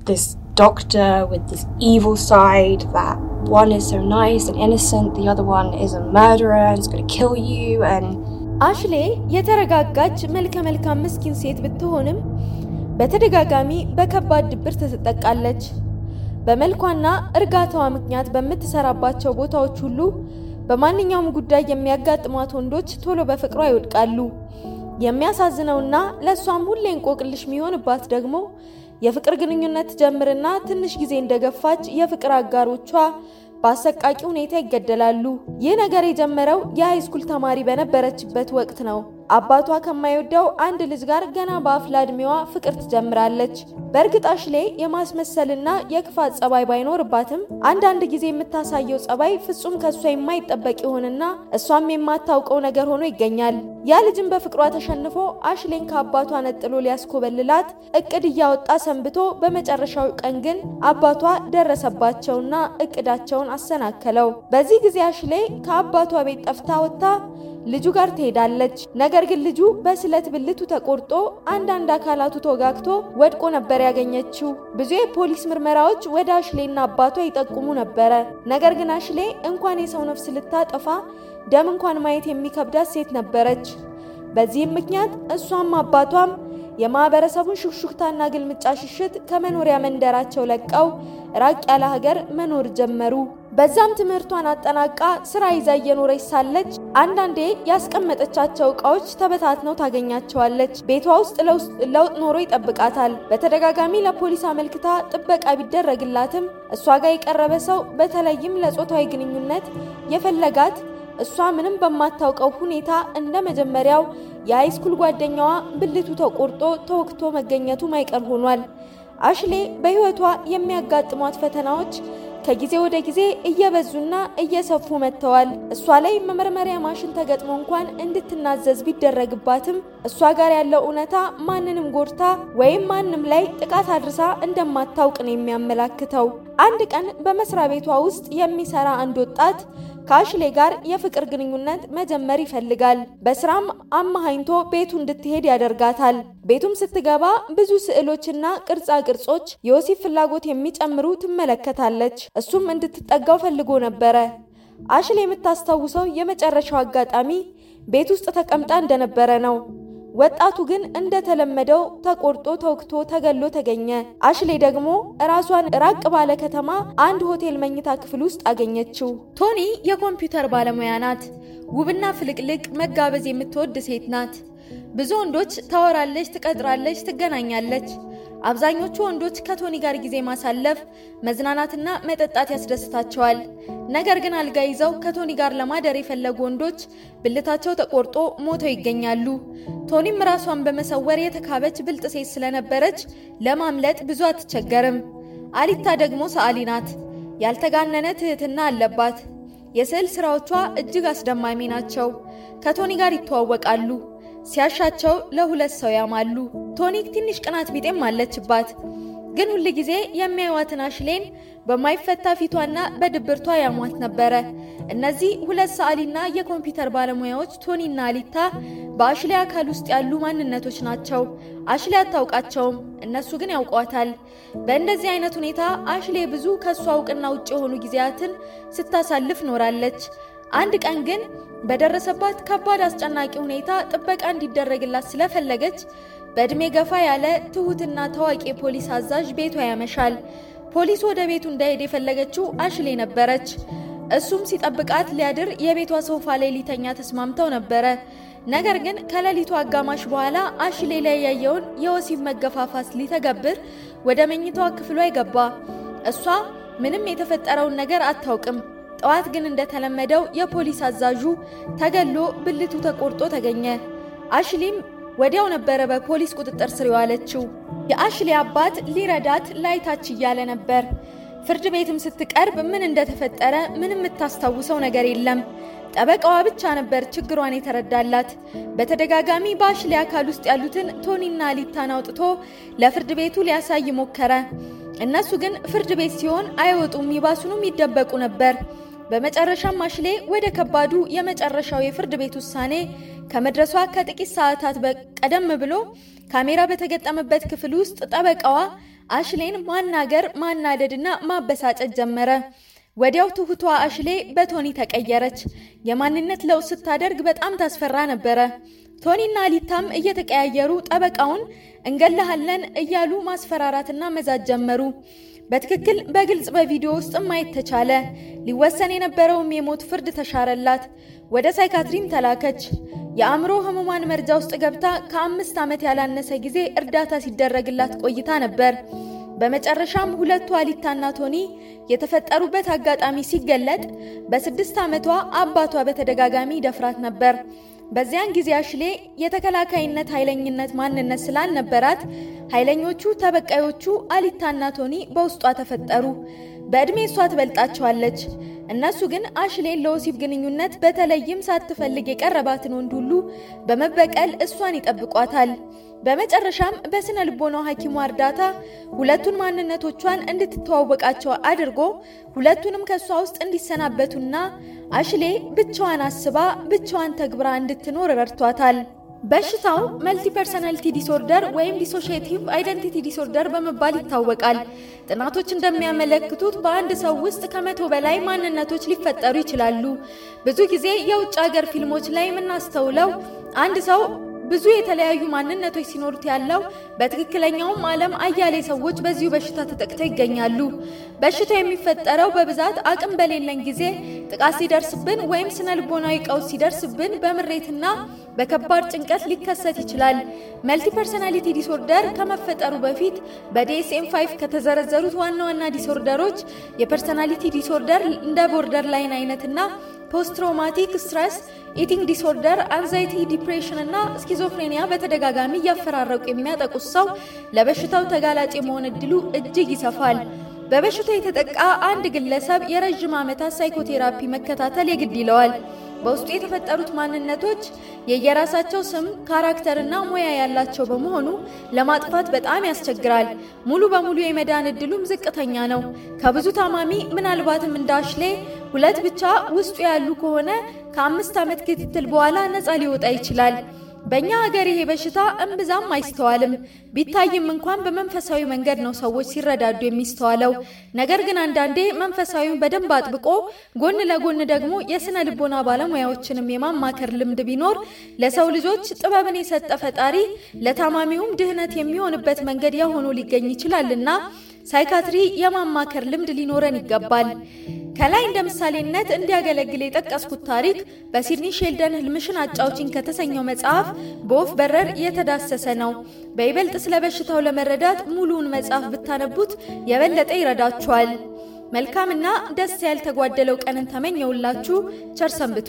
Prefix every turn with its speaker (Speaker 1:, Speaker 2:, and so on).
Speaker 1: this doctor with this evil side that one is so nice and innocent, the other one is a murderer and is going to kill you and
Speaker 2: አሽሌ የተረጋጋች መልከ መልካም ምስኪን ሴት ብትሆንም በተደጋጋሚ በከባድ ድብርት ትጠቃለች። በመልኳና እርጋታዋ ምክንያት በምትሰራባቸው ቦታዎች ሁሉ በማንኛውም ጉዳይ የሚያጋጥሟት ወንዶች ቶሎ በፍቅሯ ይወድቃሉ። የሚያሳዝነውና ለእሷም ሁሌ እንቆቅልሽ የሚሆንባት ደግሞ የፍቅር ግንኙነት ጀምርና ትንሽ ጊዜ እንደገፋች የፍቅር አጋሮቿ በአሰቃቂ ሁኔታ ይገደላሉ። ይህ ነገር የጀመረው የሃይስኩል ተማሪ በነበረችበት ወቅት ነው። አባቷ ከማይወደው አንድ ልጅ ጋር ገና በአፍላ ዕድሜዋ ፍቅር ትጀምራለች። በእርግጥ አሽሌ የማስመሰልና የክፋት ጸባይ ባይኖርባትም አንዳንድ ጊዜ የምታሳየው ጸባይ ፍጹም ከእሷ የማይጠበቅ ይሆንና እሷም የማታውቀው ነገር ሆኖ ይገኛል። ያ ልጅም በፍቅሯ ተሸንፎ አሽሌን ከአባቷ ነጥሎ ሊያስኮበልላት እቅድ እያወጣ ሰንብቶ በመጨረሻው ቀን ግን አባቷ ደረሰባቸውና እቅዳቸውን አሰናከለው። በዚህ ጊዜ አሽሌ ከአባቷ ቤት ጠፍታ ወጥታ ልጁ ጋር ትሄዳለች። ነገር ግን ልጁ በስለት ብልቱ ተቆርጦ አንዳንድ አካላቱ ተወጋግቶ ወድቆ ነበር ያገኘችው። ብዙ የፖሊስ ምርመራዎች ወደ አሽሌና አባቷ ይጠቁሙ ነበረ። ነገር ግን አሽሌ እንኳን የሰው ነፍስ ልታጠፋ ደም እንኳን ማየት የሚከብዳት ሴት ነበረች። በዚህም ምክንያት እሷም አባቷም የማህበረሰቡን ሹክሹክታና ግልምጫ ሽሽት ከመኖሪያ መንደራቸው ለቀው ራቅ ያለ ሀገር መኖር ጀመሩ። በዛም ትምህርቷን አጠናቃ ስራ ይዛ እየኖረች ሳለች አንዳንዴ ያስቀመጠቻቸው እቃዎች ተበታትነው ታገኛቸዋለች። ቤቷ ውስጥ ለውጥ ኖሮ ይጠብቃታል። በተደጋጋሚ ለፖሊስ አመልክታ ጥበቃ ቢደረግላትም እሷ ጋር የቀረበ ሰው በተለይም ለጾታዊ ግንኙነት የፈለጋት እሷ ምንም በማታውቀው ሁኔታ እንደ መጀመሪያው የሃይስኩል ጓደኛዋ ብልቱ ተቆርጦ ተወግቶ መገኘቱ ማይቀር ሆኗል። አሽሌ በሕይወቷ የሚያጋጥሟት ፈተናዎች ከጊዜ ወደ ጊዜ እየበዙና እየሰፉ መጥተዋል። እሷ ላይ መመርመሪያ ማሽን ተገጥሞ እንኳን እንድትናዘዝ ቢደረግባትም እሷ ጋር ያለው እውነታ ማንንም ጎድታ ወይም ማንም ላይ ጥቃት አድርሳ እንደማታውቅ ነው የሚያመላክተው። አንድ ቀን በመስሪያ ቤቷ ውስጥ የሚሰራ አንድ ወጣት ከአሽሌ ጋር የፍቅር ግንኙነት መጀመር ይፈልጋል። በስራም አማሃኝቶ ቤቱ እንድትሄድ ያደርጋታል። ቤቱም ስትገባ ብዙ ስዕሎችና ቅርጻ ቅርጾች የወሲብ ፍላጎት የሚጨምሩ ትመለከታለች። እሱም እንድትጠጋው ፈልጎ ነበረ። አሽሌ የምታስታውሰው የመጨረሻው አጋጣሚ ቤት ውስጥ ተቀምጣ እንደነበረ ነው። ወጣቱ ግን እንደተለመደው ተቆርጦ ተወግቶ ተገሎ ተገኘ። አሽሌ ደግሞ ራሷን ራቅ ባለ ከተማ አንድ ሆቴል መኝታ ክፍል ውስጥ አገኘችው። ቶኒ የኮምፒውተር ባለሙያ ናት። ውብና ፍልቅልቅ መጋበዝ የምትወድ ሴት ናት። ብዙ ወንዶች ታወራለች፣ ትቀጥራለች፣ ትገናኛለች። አብዛኞቹ ወንዶች ከቶኒ ጋር ጊዜ ማሳለፍ፣ መዝናናትና መጠጣት ያስደስታቸዋል። ነገር ግን አልጋ ይዘው ከቶኒ ጋር ለማደር የፈለጉ ወንዶች ብልታቸው ተቆርጦ ሞተው ይገኛሉ። ቶኒም ራሷን በመሰወር የተካበች ብልጥ ሴት ስለነበረች ለማምለጥ ብዙ አትቸገርም። አሊታ ደግሞ ሰዓሊ ናት። ያልተጋነነ ትህትና አለባት። የስዕል ስራዎቿ እጅግ አስደማሚ ናቸው። ከቶኒ ጋር ይተዋወቃሉ። ሲያሻቸው ለሁለት ሰው ያማሉ። ቶኒክ ትንሽ ቅናት ቢጤም አለችባት። ግን ሁል ጊዜ የሚያዩዋትን አሽሌን በማይፈታ ፊቷና በድብርቷ ያሟት ነበረ። እነዚህ ሁለት ሰዓሊና የኮምፒውተር ባለሙያዎች ቶኒና አሊታ በአሽሌ አካል ውስጥ ያሉ ማንነቶች ናቸው። አሽሌ አታውቃቸውም፣ እነሱ ግን ያውቋታል። በእንደዚህ አይነት ሁኔታ አሽሌ ብዙ ከእሷ እውቅና ውጭ የሆኑ ጊዜያትን ስታሳልፍ ኖራለች። አንድ ቀን ግን በደረሰባት ከባድ አስጨናቂ ሁኔታ ጥበቃ እንዲደረግላት ስለፈለገች በዕድሜ ገፋ ያለ ትሁትና ታዋቂ የፖሊስ አዛዥ ቤቷ ያመሻል። ፖሊስ ወደ ቤቱ እንዳይሄድ የፈለገችው አሽሌ ነበረች። እሱም ሲጠብቃት ሊያድር የቤቷ ሶፋ ላይ ሊተኛ ተስማምተው ነበረ። ነገር ግን ከሌሊቱ አጋማሽ በኋላ አሽሌ ላይ ያየውን የወሲብ መገፋፋት ሊተገብር ወደ መኝታዋ ክፍሏ ይገባ። እሷ ምንም የተፈጠረውን ነገር አታውቅም። ጠዋት ግን እንደተለመደው የፖሊስ አዛዡ ተገሎ ብልቱ ተቆርጦ ተገኘ። አሽሊም ወዲያው ነበረ በፖሊስ ቁጥጥር ስር የዋለችው። የአሽሌ አባት ሊረዳት ላይታች እያለ ነበር። ፍርድ ቤትም ስትቀርብ ምን እንደተፈጠረ ምንም የምታስታውሰው ነገር የለም። ጠበቃዋ ብቻ ነበር ችግሯን የተረዳላት። በተደጋጋሚ በአሽሌ አካል ውስጥ ያሉትን ቶኒና ሊታን አውጥቶ ለፍርድ ቤቱ ሊያሳይ ሞከረ። እነሱ ግን ፍርድ ቤት ሲሆን አይወጡም፣ ይባሱኑም ይደበቁ ነበር። በመጨረሻም አሽሌ ወደ ከባዱ የመጨረሻው የፍርድ ቤት ውሳኔ ከመድረሷ ከጥቂት ሰዓታት ቀደም ብሎ ካሜራ በተገጠመበት ክፍል ውስጥ ጠበቃዋ አሽሌን ማናገር፣ ማናደድና ማበሳጨት ጀመረ። ወዲያው ትሁቷ አሽሌ በቶኒ ተቀየረች። የማንነት ለውጥ ስታደርግ በጣም ታስፈራ ነበረ። ቶኒና አሊታም እየተቀያየሩ ጠበቃውን እንገላሃለን እያሉ ማስፈራራትና መዛት ጀመሩ። በትክክል በግልጽ በቪዲዮ ውስጥ ማየት ተቻለ። ሊወሰን የነበረውም የሞት ፍርድ ተሻረላት። ወደ ሳይካትሪም ተላከች። የአእምሮ ህሙማን መርጃ ውስጥ ገብታ ከአምስት ዓመት ያላነሰ ጊዜ እርዳታ ሲደረግላት ቆይታ ነበር። በመጨረሻም ሁለቱ አሊታና ቶኒ የተፈጠሩበት አጋጣሚ ሲገለጥ በስድስት ዓመቷ አባቷ በተደጋጋሚ ደፍራት ነበር። በዚያን ጊዜ አሽሌ የተከላካይነት ኃይለኝነት ማንነት ስላልነበራት ኃይለኞቹ ተበቃዮቹ አሊታና ቶኒ በውስጧ ተፈጠሩ። በዕድሜ እሷ ትበልጣቸዋለች። እነሱ ግን አሽሌን ለወሲብ ግንኙነት በተለይም ሳትፈልግ የቀረባትን ወንድ ሁሉ በመበቀል እሷን ይጠብቋታል። በመጨረሻም በስነ ልቦና ሐኪሟ እርዳታ ሁለቱን ማንነቶቿን እንድትተዋወቃቸው አድርጎ ሁለቱንም ከእሷ ውስጥ እንዲሰናበቱና አሽሌ ብቻዋን አስባ ብቻዋን ተግብራ እንድትኖር ረድቷታል። በሽታው multiple personality disorder ወይም dissociative identity disorder በመባል ይታወቃል። ጥናቶች እንደሚያመለክቱት በአንድ ሰው ውስጥ ከመቶ በላይ ማንነቶች ሊፈጠሩ ይችላሉ። ብዙ ጊዜ የውጭ ሀገር ፊልሞች ላይ የምናስተውለው አንድ ሰው ብዙ የተለያዩ ማንነቶች ሲኖሩት ያለው በትክክለኛውም ዓለም አያሌ ሰዎች በዚሁ በሽታ ተጠቅተው ይገኛሉ። በሽታው የሚፈጠረው በብዛት አቅም በሌለን ጊዜ ጥቃት ሲደርስብን ወይም ስነ ልቦናዊ ቀውስ ሲደርስብን በምሬትና በከባድ ጭንቀት ሊከሰት ይችላል። multiple personality disorder ከመፈጠሩ በፊት በ DSM 5 ከተዘረዘሩት ዋና ዋና disorder ኦች የ personality disorder እንደ borderline አይነትና post traumatic stress eating disorder፣ anxiety፣ depression እና schizophrenia በተደጋጋሚ እያፈራረቁ የሚያጠቁት ሰው ለበሽታው ተጋላጭ የመሆን እድሉ እጅግ ይሰፋል። በበሽታው የተጠቃ አንድ ግለሰብ የረዥም ዓመታት ሳይኮቴራፒ መከታተል የግድ ይለዋል። በውስጡ የተፈጠሩት ማንነቶች የየራሳቸው ስም፣ ካራክተርና ሙያ ያላቸው በመሆኑ ለማጥፋት በጣም ያስቸግራል። ሙሉ በሙሉ የመዳን እድሉም ዝቅተኛ ነው። ከብዙ ታማሚ ምናልባትም እንደ አሽሌ ሁለት ብቻ ውስጡ ያሉ ከሆነ ከአምስት ዓመት ክትትል በኋላ ነፃ ሊወጣ ይችላል። በእኛ ሀገር ይሄ በሽታ እምብዛም አይስተዋልም። ቢታይም እንኳን በመንፈሳዊ መንገድ ነው ሰዎች ሲረዳዱ የሚስተዋለው። ነገር ግን አንዳንዴ መንፈሳዊውን በደንብ አጥብቆ ጎን ለጎን ደግሞ የስነ ልቦና ባለሙያዎችንም የማማከር ልምድ ቢኖር ለሰው ልጆች ጥበብን የሰጠ ፈጣሪ ለታማሚውም ድህነት የሚሆንበት መንገድ ያሆኖ ሊገኝ ይችላልና ሳይካትሪ የማማከር ልምድ ሊኖረን ይገባል። ከላይ እንደ ምሳሌነት እንዲያገለግል የጠቀስኩት ታሪክ በሲድኒ ሼልደን ህልምሽን አጫውቺኝ ከተሰኘው መጽሐፍ በወፍ በረር የተዳሰሰ ነው። በይበልጥ ስለ በሽታው ለመረዳት ሙሉውን መጽሐፍ ብታነቡት የበለጠ ይረዳችኋል። መልካምና ደስ ያልተጓደለው ቀንን ተመኘውላችሁ። ቸር ሰንብቱ።